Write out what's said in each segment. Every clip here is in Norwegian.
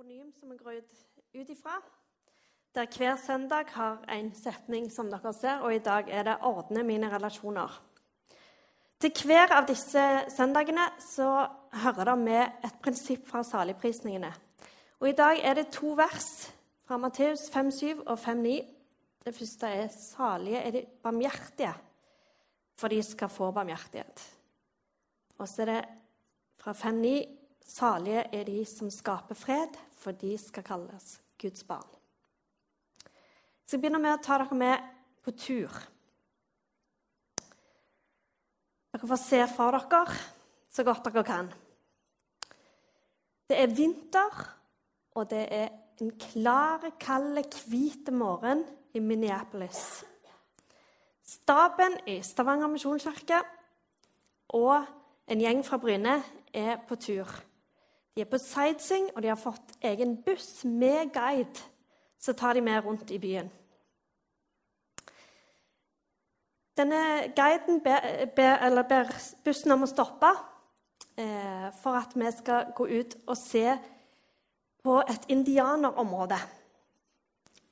akronym som vi går ut ifra. Der hver søndag har en setning, som dere ser, og i dag er det 'ordne mine relasjoner'. Til hver av disse søndagene så hører det med et prinsipp fra saligprisningene. Og I dag er det to vers fra Matteus 5,7 og 5,9. Det første er 'salige er de barmhjertige, for de skal få barmhjertighet'. Og så er det fra 5,9 Salige er de som skaper fred, for de skal kalles Guds barn. Så jeg begynner med å ta dere med på tur. Dere får se for dere så godt dere kan. Det er vinter, og det er en klar, kald, hvit morgen i Minneapolis. Staben i Stavanger misjonskirke og en gjeng fra Bryne er på tur. De er på sightseeing, og de har fått egen buss med guide. Så tar de med rundt i byen. Denne guiden ber, ber, ber bussen om å stoppe eh, for at vi skal gå ut og se på et indianerområde.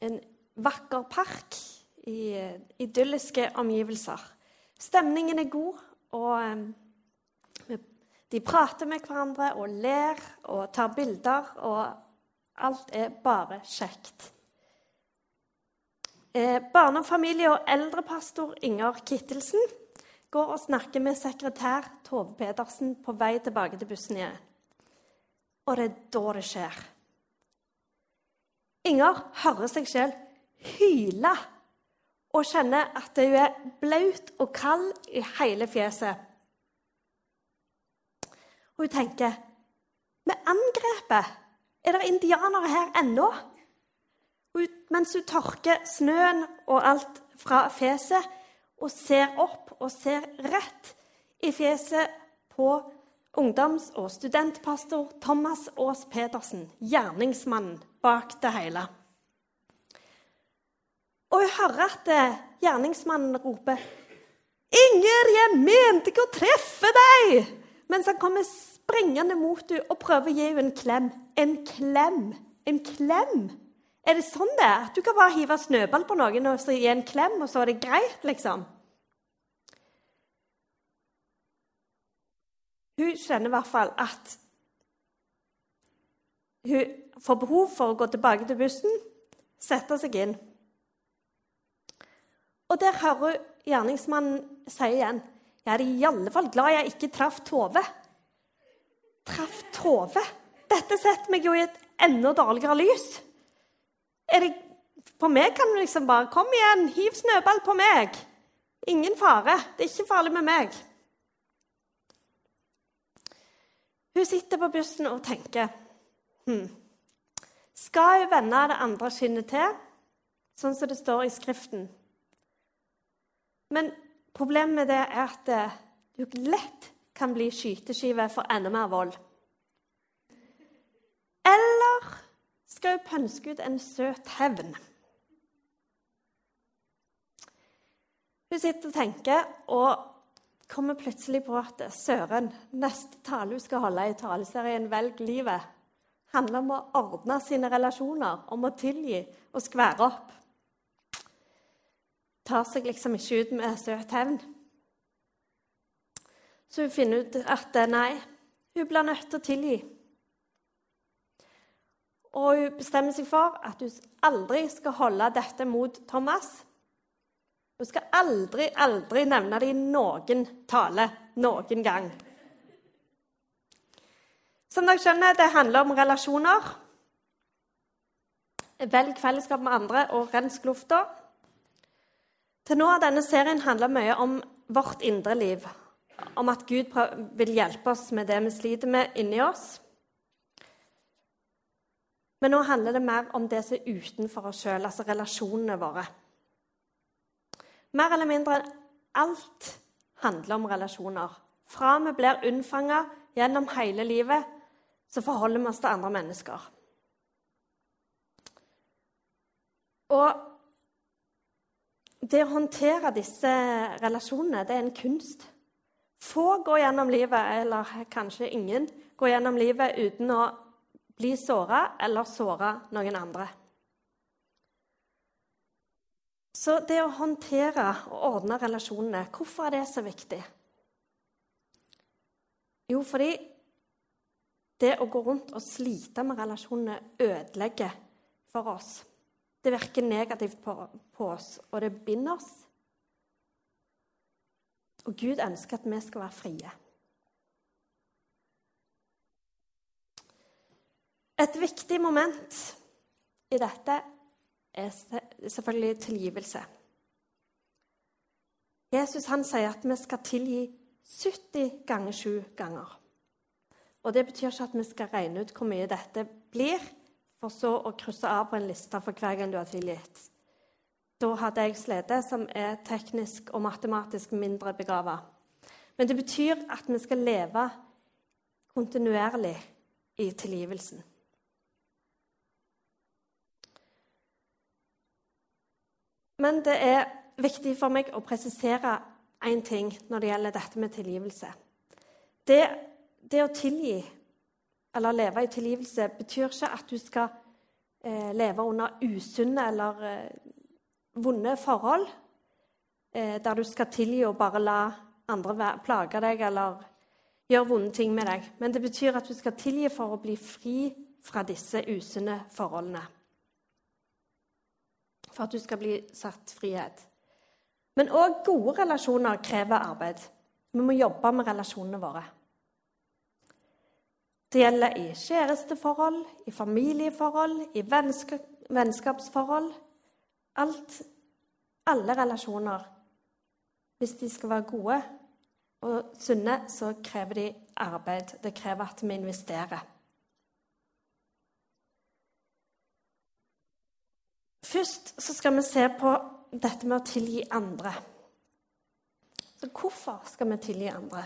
En vakker park i idylliske omgivelser. Stemningen er god, og eh, de prater med hverandre og ler og tar bilder, og alt er bare kjekt. Eh, barne-, familie- og eldrepastor Inger Kittelsen går og snakker med sekretær Tove Pedersen på vei tilbake til bussen igjen. Og det er da det skjer. Inger hører seg sjøl hyle og kjenner at hun er blaut og kald i hele fjeset. Og hun tenker Vi angrepet. Er det indianere her ennå? Mens hun tørker snøen og alt fra fjeset og ser opp og ser rett i fjeset på ungdoms- og studentpastor Thomas Aas Pedersen, gjerningsmannen bak det hele. Og hun hører at eh, gjerningsmannen roper 'Inger, jeg mente ikke å treffe deg!' Mens han kommer springende mot henne og prøver å gi henne en klem. En klem! En klem! Er det sånn det er? At du kan bare hive snøball på noen og gi en klem, og så er det greit, liksom? Hun kjenner i hvert fall at hun får behov for å gå tilbake til bussen, sette seg inn. Og der hører hun gjerningsmannen si igjen jeg er i alle fall glad jeg ikke traff Tove. Traff Tove? Dette setter meg jo i et enda dårligere lys. Er det, på meg kan du liksom bare Kom igjen, hiv snøball på meg. Ingen fare. Det er ikke farlig med meg. Hun sitter på bussen og tenker hm, Skal hun vende det andre skinnet til, sånn som det står i Skriften? Men Problemet med det er at eh, du lett kan bli skyteskive for enda mer vold. Eller skal hun pønske ut en søt hevn? Hun sitter og tenker, og kommer plutselig på at søren, neste tale hun skal holde i taleserien 'Velg livet', handler om å ordne sine relasjoner, om å tilgi og skvære opp tar seg liksom ikke ut med søt hevn. Så hun finner ut at eh, nei, hun blir nødt til å tilgi. Og hun bestemmer seg for at hun aldri skal holde dette mot Thomas. Hun skal aldri, aldri nevne det i noen tale noen gang. Som dere skjønner, det handler om relasjoner. Velg fellesskap med andre og rensk lufta. Til nå har denne serien handla mye om vårt indre liv. Om at Gud vil hjelpe oss med det vi sliter med inni oss. Men nå handler det mer om det som er utenfor oss sjøl, altså relasjonene våre. Mer eller mindre alt handler om relasjoner. Fra vi blir unnfanga gjennom hele livet, så forholder vi oss til andre mennesker. Og det å håndtere disse relasjonene, det er en kunst. Få går gjennom livet, eller kanskje ingen, går gjennom livet uten å bli såra eller såre noen andre. Så det å håndtere og ordne relasjonene, hvorfor er det så viktig? Jo, fordi det å gå rundt og slite med relasjonene ødelegger for oss. Det virker negativt på, på oss, og det binder oss. Og Gud ønsker at vi skal være frie. Et viktig moment i dette er selvfølgelig tilgivelse. Jesus han sier at vi skal tilgi 70 ganger 7 ganger. Og Det betyr ikke at vi skal regne ut hvor mye dette blir, for så å krysse av på en liste for hver gang du har tilgitt. Da hadde jeg slitt, som er teknisk og matematisk mindre begava. Men det betyr at vi skal leve kontinuerlig i tilgivelsen. Men det er viktig for meg å presisere én ting når det gjelder dette med tilgivelse. Det, det, å tilgi, eller leve i tilgivelse, betyr ikke at du skal eh, leve under usunne eller eh, vonde forhold, eh, der du skal tilgi og bare la andre plage deg eller gjøre vonde ting med deg. Men det betyr at du skal tilgi for å bli fri fra disse usunne forholdene for at du skal bli satt frihet. Men òg gode relasjoner krever arbeid. Vi må jobbe med relasjonene våre. Det gjelder i kjæresteforhold, i familieforhold, i vennskapsforhold. Alt, alle relasjoner. Hvis de skal være gode og sunne, så krever de arbeid. Det krever at vi investerer. Først så skal vi se på dette med å tilgi andre. Så hvorfor skal vi tilgi andre?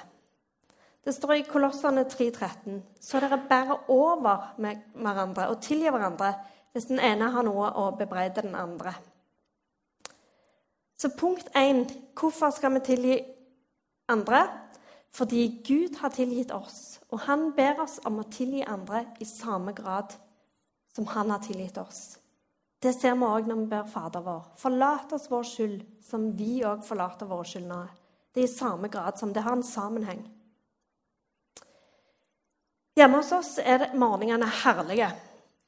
Det står i Kolossene 3,13.: Så dere bærer over med hverandre og tilgir hverandre hvis den ene har noe å bebreide den andre. Så punkt én hvorfor skal vi tilgi andre? Fordi Gud har tilgitt oss, og han ber oss om å tilgi andre i samme grad som han har tilgitt oss. Det ser vi òg når vi ber Fader vår. Forlat oss vår skyld, som vi òg forlater våre skyldnere. Det er i samme grad som det har en sammenheng. Hjemme hos oss er morgenene herlige.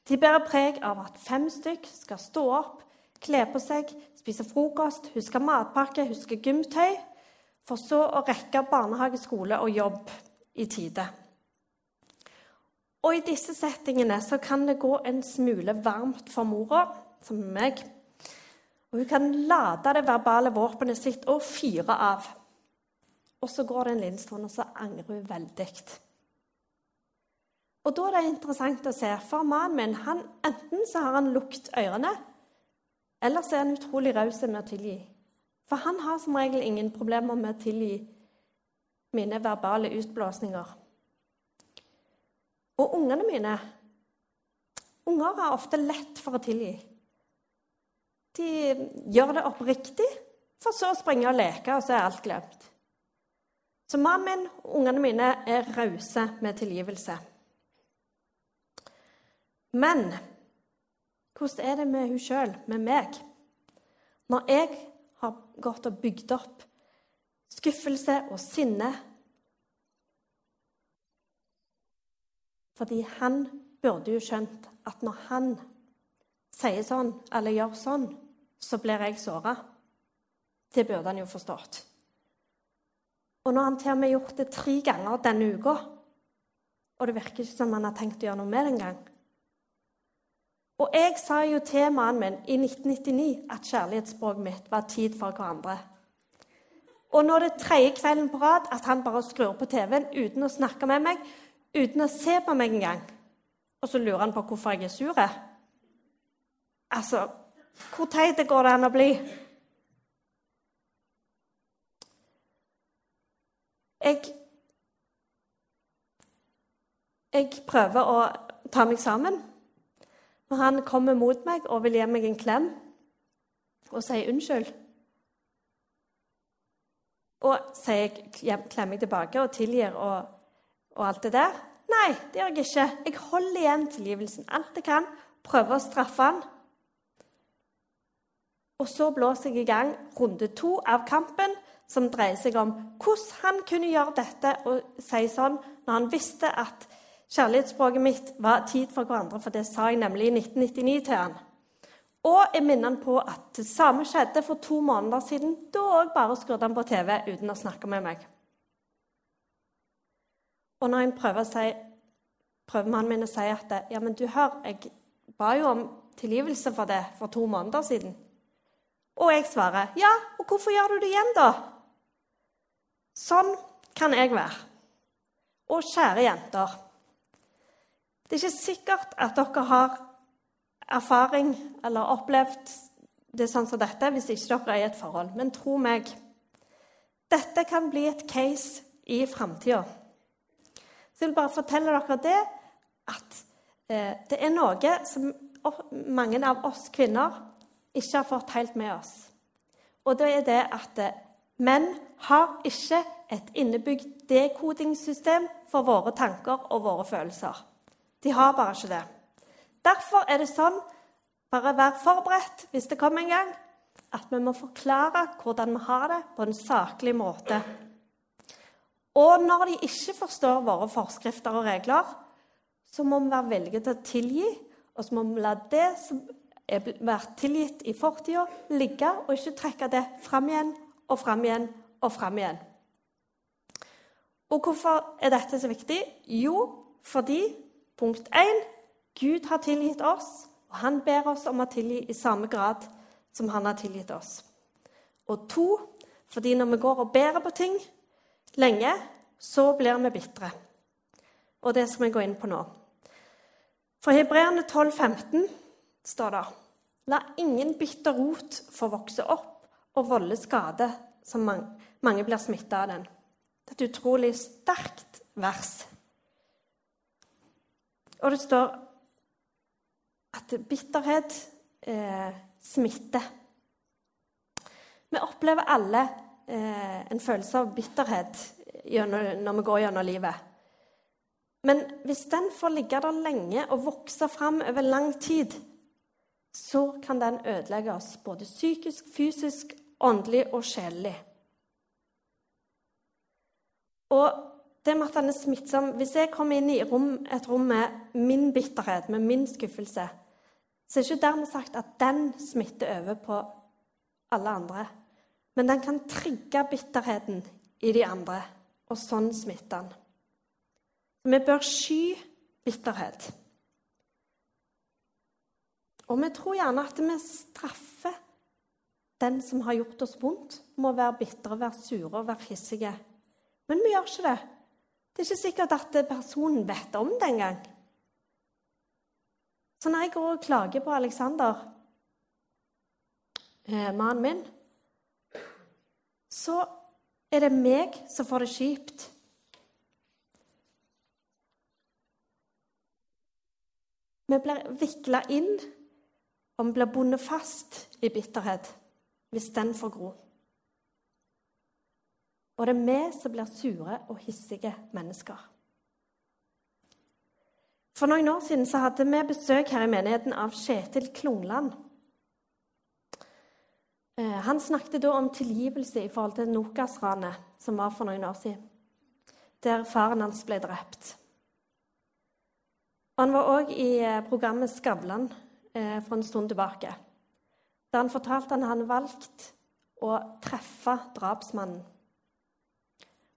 De bærer preg av at fem stykk skal stå opp, kle på seg, spise frokost, huske matpakke, huske gymtøy, for så å rekke barnehage, skole og jobb i tide. Og I disse settingene så kan det gå en smule varmt for mora som meg. Og hun kan lade det verbale våpenet sitt og fyre av. Og så går det en liten stund, og så angrer hun veldig. Og da er det interessant å se, for mannen min han, enten så har han lukt ørene, eller så er han utrolig raus med å tilgi. For han har som regel ingen problemer med å tilgi mine verbale utblåsninger. Og ungene mine Unger har ofte lett for å tilgi. De gjør det oppriktig, for så å springe og leke, og så er alt glemt. Så mannen min og ungene mine er rause med tilgivelse. Men hvordan er det med hun sjøl, med meg? Når jeg har gått og bygd opp skuffelse og sinne Fordi han burde jo skjønt at når han sier sånn eller gjør sånn, så blir jeg såra. Det burde han jo forstått. Og når han til og med har gjort det tre ganger denne uka, og det virker ikke som han har tenkt å gjøre noe med det engang Og jeg sa jo til mannen min i 1999 at kjærlighetsspråket mitt var tid for hverandre. Og nå er det tredje kvelden på rad at han bare skrur på TV-en uten å snakke med meg, uten å se på meg engang. Og så lurer han på hvorfor jeg er sur. Altså, hvor teit går det an å bli? Jeg Jeg prøver å ta meg sammen. Når han kommer mot meg og vil gi meg en klem og sier unnskyld Og sier klemmer jeg tilbake og tilgir og, og alt det der Nei, det gjør jeg ikke. Jeg holder igjen tilgivelsen alt jeg kan. Prøver å straffe han. Og så blåser jeg i gang runde to av kampen, som dreier seg om hvordan han kunne gjøre dette og si sånn når han visste at kjærlighetsspråket mitt var tid for hverandre, for det sa jeg nemlig i 1999 til han. Og jeg minner han på at det samme skjedde for to måneder siden. Da òg bare skrudde han på TV uten å snakke med meg. Og når en prøver, si, prøver mannen min å si at ja, men du hør, jeg ba jo om tilgivelse for det for to måneder siden. Og jeg svarer ja, og hvorfor gjør du det igjen, da? Sånn kan jeg være. Og kjære jenter Det er ikke sikkert at dere har erfaring eller opplevd det sånn som dette hvis ikke dere er i et forhold. Men tro meg, dette kan bli et case i framtida. Så jeg vil bare fortelle dere det at eh, det er noe som mange av oss kvinner ikke har fått helt med oss. Og det er det at eh, menn har ikke et innebygd dekodingssystem for våre tanker og våre følelser. De har bare ikke det. Derfor er det sånn, bare vær forberedt hvis det kommer en gang, at vi må forklare hvordan vi har det, på en saklig måte. Og når de ikke forstår våre forskrifter og regler, så må vi være villige til å tilgi, og så må vi la det som er vært tilgitt i fortida, ligge, og ikke trekke det fram igjen og fram igjen og fram igjen. Og hvorfor er dette så viktig? Jo, fordi punkt 1 Gud har tilgitt oss, og han ber oss om å tilgi i samme grad som han har tilgitt oss. Og to, fordi når vi går og bærer på ting lenge, så blir vi bitre. Og det skal vi gå inn på nå. For Hebreerne 12, 15 står det La ingen bitter rot få vokse opp og volde skade, som mange, mange blir smitta av den. Det er et utrolig sterkt vers. Og det står at bitterhet eh, smitter. Vi opplever alle eh, en følelse av bitterhet når vi går gjennom livet. Men hvis den får ligge der lenge og vokse fram over lang tid, så kan den ødelegge oss både psykisk, fysisk, åndelig og sjelelig. Og det med at han er smittsom Hvis jeg kommer inn i rom, et rom med min bitterhet, med min skuffelse, så er det ikke dermed sagt at den smitter over på alle andre. Men den kan trigge bitterheten i de andre, og sånn smitter den. Vi bør sky bitterhet. Og vi tror gjerne at vi straffer den som har gjort oss vondt, med å være bitre, være sure og være hissige. Men vi gjør ikke det. Det er ikke sikkert at personen vet om det engang. Så når jeg går og klager på Alexander, eh, mannen min, så er det meg som får det kjipt. Vi blir vikla inn og vi blir bundet fast i bitterhet hvis den får gro. Og det er vi som blir sure og hissige mennesker. For noen år siden så hadde vi besøk her i menigheten av Kjetil Klungland. Eh, han snakket da om tilgivelse i forhold til Nokas-ranet som var for noen år siden, der faren hans ble drept. Han var òg i eh, programmet Skavlan eh, for en stund tilbake. der han fortalte at han hadde valgt å treffe drapsmannen.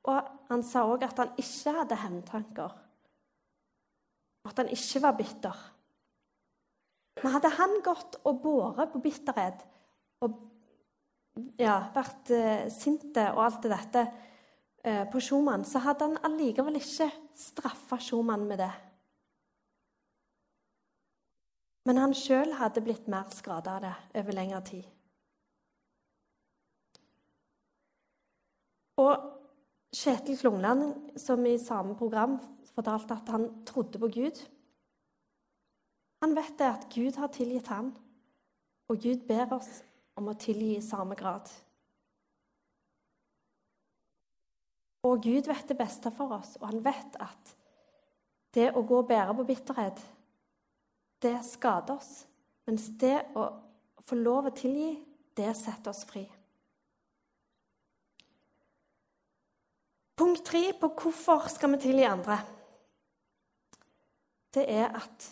Og han sa òg at han ikke hadde hevntanker, og at han ikke var bitter. Men hadde han gått og båret på bitterhet og ja, vært eh, sinte og alt det dette eh, på Schumann, så hadde han allikevel ikke straffa Schumann med det. Men han sjøl hadde blitt mer skada av det over lengre tid. Og Kjetil Klungland, som i samme program fortalte at han trodde på Gud Han vet det at Gud har tilgitt han, og Gud ber oss om å tilgi i samme grad. Og Gud vet det beste for oss, og han vet at det å gå og bære på bitterhet, det skader oss. Mens det å få lov å tilgi, det setter oss fri. Punkt tre på hvorfor skal vi tilgi andre. Det er at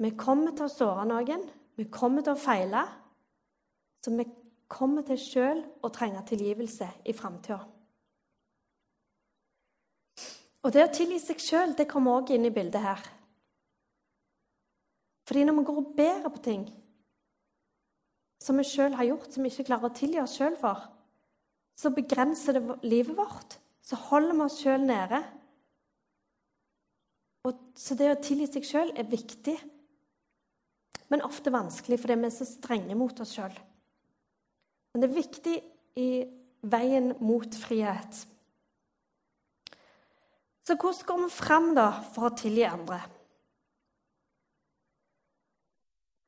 vi kommer til å såre noen, vi kommer til å feile. Så vi kommer til sjøl å trenge tilgivelse i framtida. Og det å tilgi seg sjøl kommer òg inn i bildet her. Fordi når vi går og ber på ting som vi sjøl har gjort, som vi ikke klarer å tilgi oss sjøl for, så begrenser det livet vårt. Så holder vi oss sjøl nede. Og så det å tilgi seg sjøl er viktig, men ofte vanskelig fordi vi er så strenge mot oss sjøl. Men det er viktig i veien mot frihet. Så hvordan går vi fram da for å tilgi andre?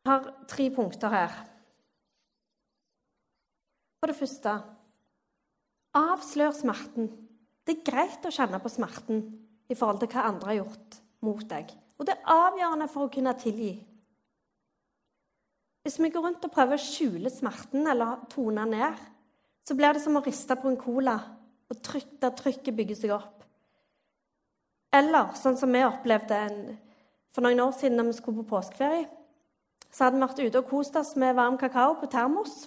Jeg har tre punkter her. For det første avslør smerten. Det er greit å kjenne på smerten i forhold til hva andre har gjort mot deg. Og det er avgjørende for å kunne tilgi. Hvis vi går rundt og prøver å skjule smerten eller tone ned, så blir det som å riste på en cola og trykk, der trykket bygger seg opp. Eller sånn som vi opplevde en, for noen år siden da vi skulle på påskeferie. Så hadde vi vært ute og kost oss med varm kakao på termos.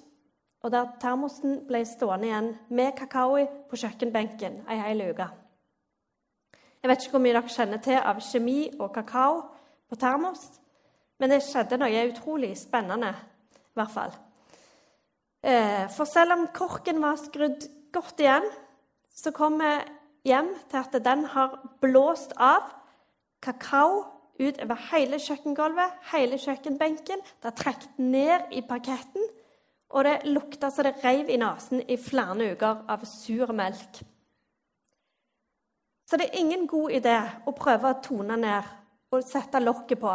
Og der termosen ble stående igjen med kakao på kjøkkenbenken ei hel uke. Jeg vet ikke hvor mye dere kjenner til av kjemi og kakao på termos. Men det skjedde noe utrolig spennende, i hvert fall. Eh, for selv om korken var skrudd godt igjen, så kom vi hjem til at den har blåst av kakao utover hele kjøkkengulvet, hele kjøkkenbenken. Det har trukket ned i parketten, og det lukta så det reiv i nesen i flere uker av sur melk. Så det er ingen god idé å prøve å tone ned og sette lokket på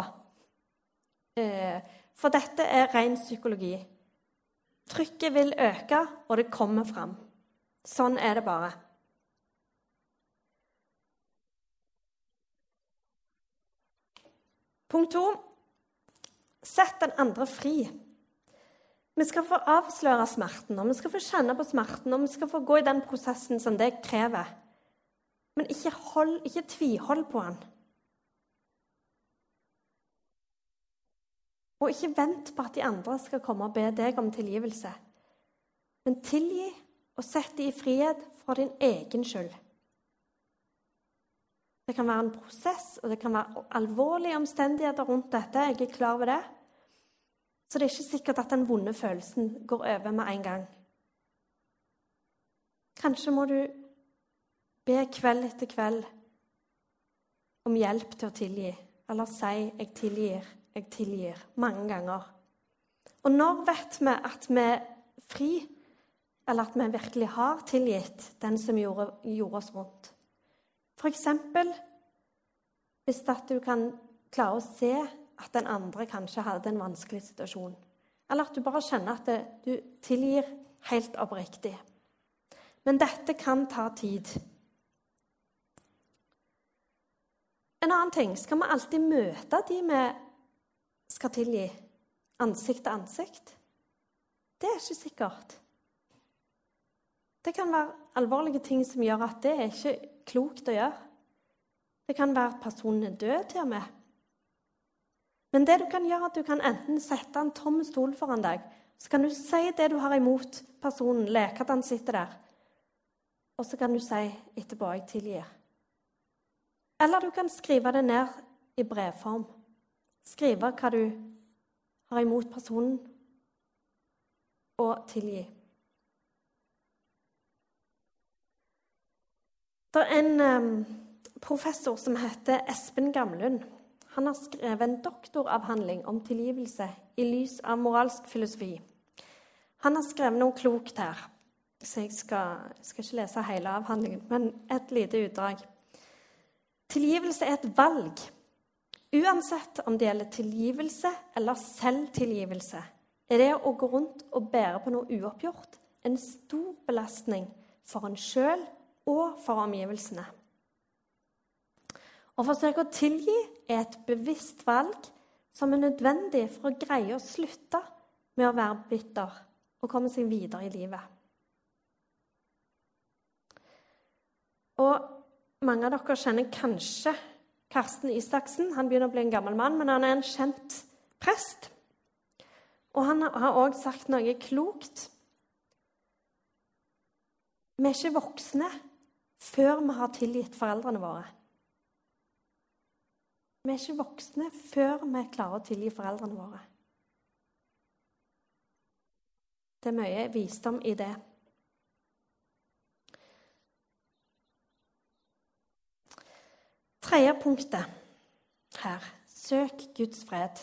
Eh, for dette er ren psykologi. Trykket vil øke, og det kommer fram. Sånn er det bare. Punkt to sett den andre fri. Vi skal få avsløre smerten, og vi skal få kjenne på smerten, og vi skal få gå i den prosessen som det krever. Men ikke, hold, ikke tvihold på den. Og ikke vent på at de andre skal komme og be deg om tilgivelse. Men tilgi og sett dem i frihet for din egen skyld. Det kan være en prosess, og det kan være alvorlige omstendigheter rundt dette. Jeg er klar over det. Så det er ikke sikkert at den vonde følelsen går over med en gang. Kanskje må du be kveld etter kveld om hjelp til å tilgi, eller si 'jeg tilgir' jeg tilgir mange ganger. Og når vet vi at vi er fri, eller at vi virkelig har tilgitt den som gjorde, gjorde oss vondt? F.eks. hvis at du kan klare å se at den andre kanskje hadde en vanskelig situasjon. Eller at du bare kjenner at det, du tilgir helt oppriktig. Men dette kan ta tid. En annen ting skal vi alltid møte de vi skal tilgi ansikt til ansikt? Det er ikke sikkert. Det kan være alvorlige ting som gjør at det er ikke klokt å gjøre. Det kan være at personen er død, til og med. Men det du kan gjøre, du kan enten sette en tom stol foran deg, så kan du si det du har imot personen, leke at han sitter der. Og så kan du si etterpå 'jeg tilgir'. Eller du kan skrive det ned i brevform skrive hva du har imot personen, og tilgi. Det er en um, professor som heter Espen Gamlund. Han har skrevet en doktoravhandling om tilgivelse i lys av moralsk filosofi. Han har skrevet noe klokt her, så jeg skal, skal ikke lese hele avhandlingen, men et lite utdrag. Tilgivelse er et valg Uansett om det gjelder tilgivelse eller selvtilgivelse, er det å gå rundt og bære på noe uoppgjort en stor belastning for en sjøl og for omgivelsene. Å forsøke å tilgi er et bevisst valg som er nødvendig for å greie å slutte med å være bitter og komme seg videre i livet. Og mange av dere kjenner kanskje Karsten Isaksen. Han begynner å bli en gammel mann, men han er en kjent prest. Og han har òg sagt noe klokt. Vi er ikke voksne før vi har tilgitt foreldrene våre. Vi er ikke voksne før vi klarer å tilgi foreldrene våre. Det er mye visdom i det. Tredje punktet her søk Guds fred.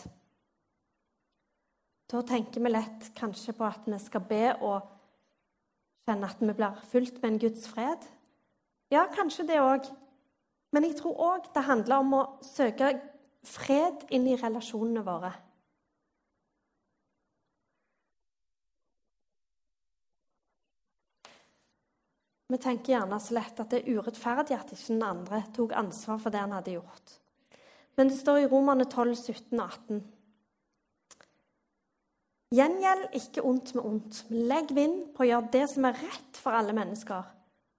Da tenker vi lett kanskje på at vi skal be og kjenne at vi blir fulgt med en Guds fred. Ja, kanskje det òg. Men jeg tror òg det handler om å søke fred inn i relasjonene våre. Vi tenker gjerne så lett at det er urettferdig at ikke den andre tok ansvar for det han hadde gjort. Men det står i Romerne 12, 17 og 18. Gjengjeld ikke ondt med ondt, men legg vind på å gjøre det som er rett for alle mennesker.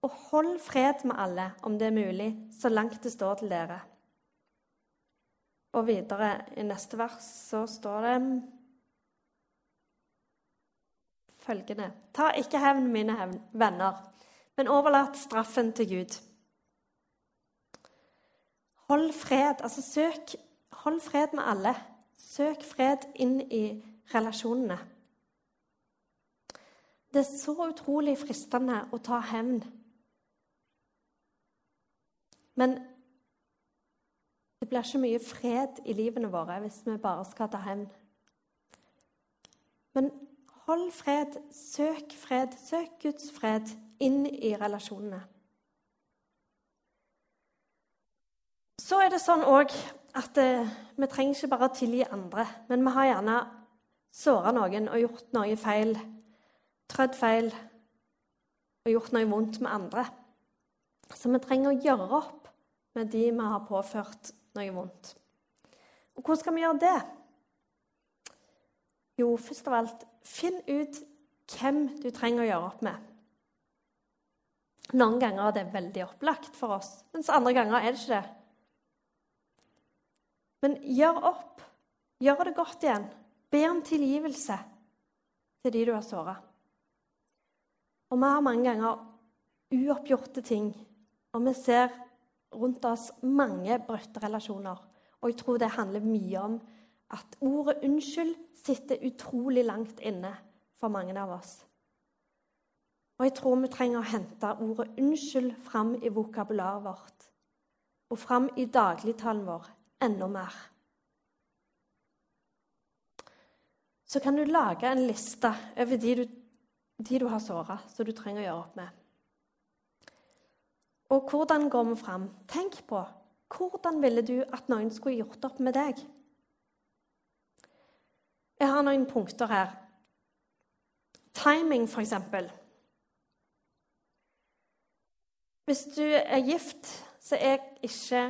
Og hold fred med alle, om det er mulig, så langt det står til dere. Og videre i neste vers så står det følgende Ta ikke hevn, mine venner, men overlat straffen til Gud. Hold fred, altså søk Hold fred med alle. Søk fred inn i relasjonene. Det er så utrolig fristende å ta hevn. Men det blir ikke mye fred i livene våre hvis vi bare skal ta hevn. Men hold fred, søk fred, søk Guds fred inn i relasjonene. Så er det sånn òg at eh, vi trenger ikke bare å tilgi andre, men vi har gjerne såra noen og gjort noe feil, trødd feil og gjort noe vondt med andre. Så vi trenger å gjøre opp med de vi har påført noe vondt. Og hvordan skal vi gjøre det? Jo, først av alt, finn ut hvem du trenger å gjøre opp med. Noen ganger er det veldig opplagt for oss, mens andre ganger er det ikke det. Men gjør opp. Gjør det godt igjen. Be om tilgivelse til de du har såra. Og vi har mange ganger uoppgjorte ting, og vi ser rundt oss mange brutte relasjoner. Og jeg tror det handler mye om at ordet 'unnskyld' sitter utrolig langt inne for mange av oss. Og jeg tror vi trenger å hente ordet 'unnskyld' fram i vokabularet vårt. Og fram i dagligtalen vår enda mer. Så kan du lage en liste over de du, de du har såra, som du trenger å gjøre opp med. Og hvordan går vi fram? Tenk på hvordan ville du at noen skulle gjort opp med deg? Jeg har noen punkter her. Timing, f.eks. Hvis du er gift, så er ikke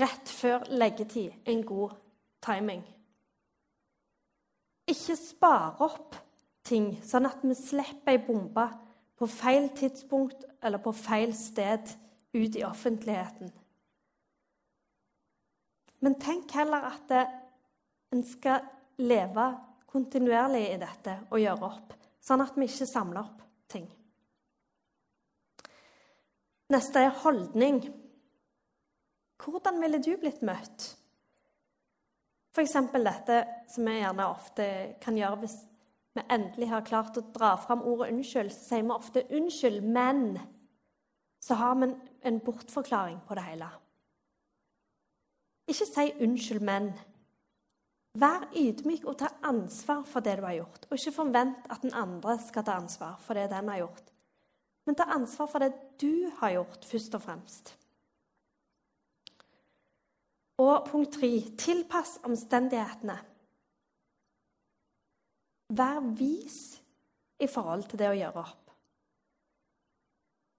rett før leggetid en god timing. Ikke spare opp ting, sånn at vi slipper ei bombe på feil tidspunkt eller på feil sted ut i offentligheten. Men tenk heller at en skal leve kontinuerlig i dette og gjøre opp, sånn at vi ikke samler opp ting. Neste er holdning. Hvordan ville du blitt møtt? F.eks. dette som vi gjerne ofte kan gjøre hvis vi endelig har klart å dra fram ordet 'unnskyld', så sier vi ofte 'unnskyld, men' Så har vi en bortforklaring på det hele. Ikke si 'unnskyld, men'. Vær ydmyk og ta ansvar for det du har gjort, og ikke forvent at den andre skal ta ansvar for det den har gjort. Men ta ansvar for det du har gjort, først og fremst. Og punkt tre tilpass omstendighetene. Vær vis i forhold til det å gjøre opp.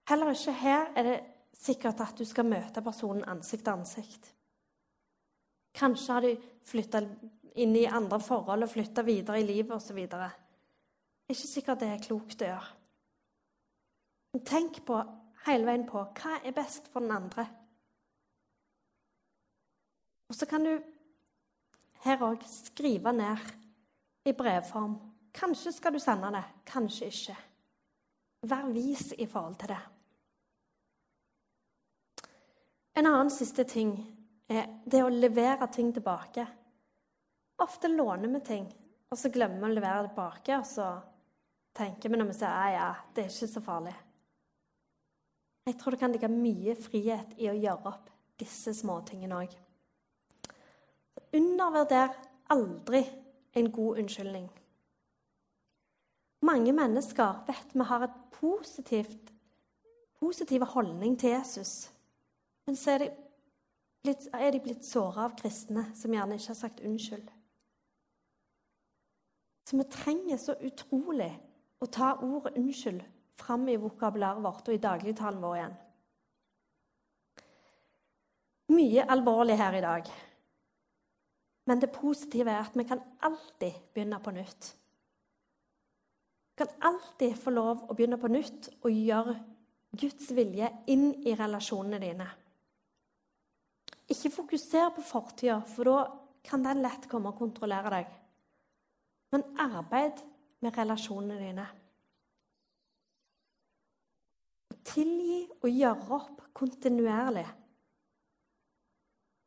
Heller ikke her er det sikkert at du skal møte personen ansikt til ansikt. Kanskje har de flytta inn i andre forhold og flytta videre i livet osv. Ikke sikkert det er klokt å gjøre. Men tenk på, hele veien på hva er best for den andre. Og så kan du her òg skrive ned i brevform. Kanskje skal du sende det, kanskje ikke. Vær vis i forhold til det. En annen siste ting er det å levere ting tilbake. Ofte låner vi ting, og så glemmer vi å levere det tilbake. Og så tenker vi når vi sier ja, det er ikke så farlig. Jeg tror det kan ligge mye frihet i å gjøre opp disse småtingene òg. Undervurder aldri en god unnskyldning. Mange mennesker vet vi har positivt, positiv holdning til Jesus. Men så er de blitt, er blitt såra av kristne som gjerne ikke har sagt unnskyld. Så vi trenger så utrolig å ta ordet 'unnskyld' fram i vokabularet vårt og i dagligtalen vår igjen. Mye alvorlig her i dag. Men det positive er at vi kan alltid begynne på nytt. Vi kan alltid få lov å begynne på nytt og gjøre Guds vilje inn i relasjonene dine. Ikke fokuser på fortida, for da kan den lett komme og kontrollere deg. Men arbeid med relasjonene dine. Tilgi og gjøre opp kontinuerlig.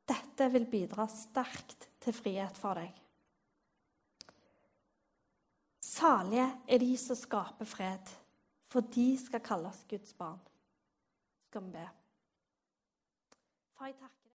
Dette vil bidra sterkt til frihet for deg. Salige er de som skaper fred, for de skal kalles Guds barn. Skal vi be. Far, takker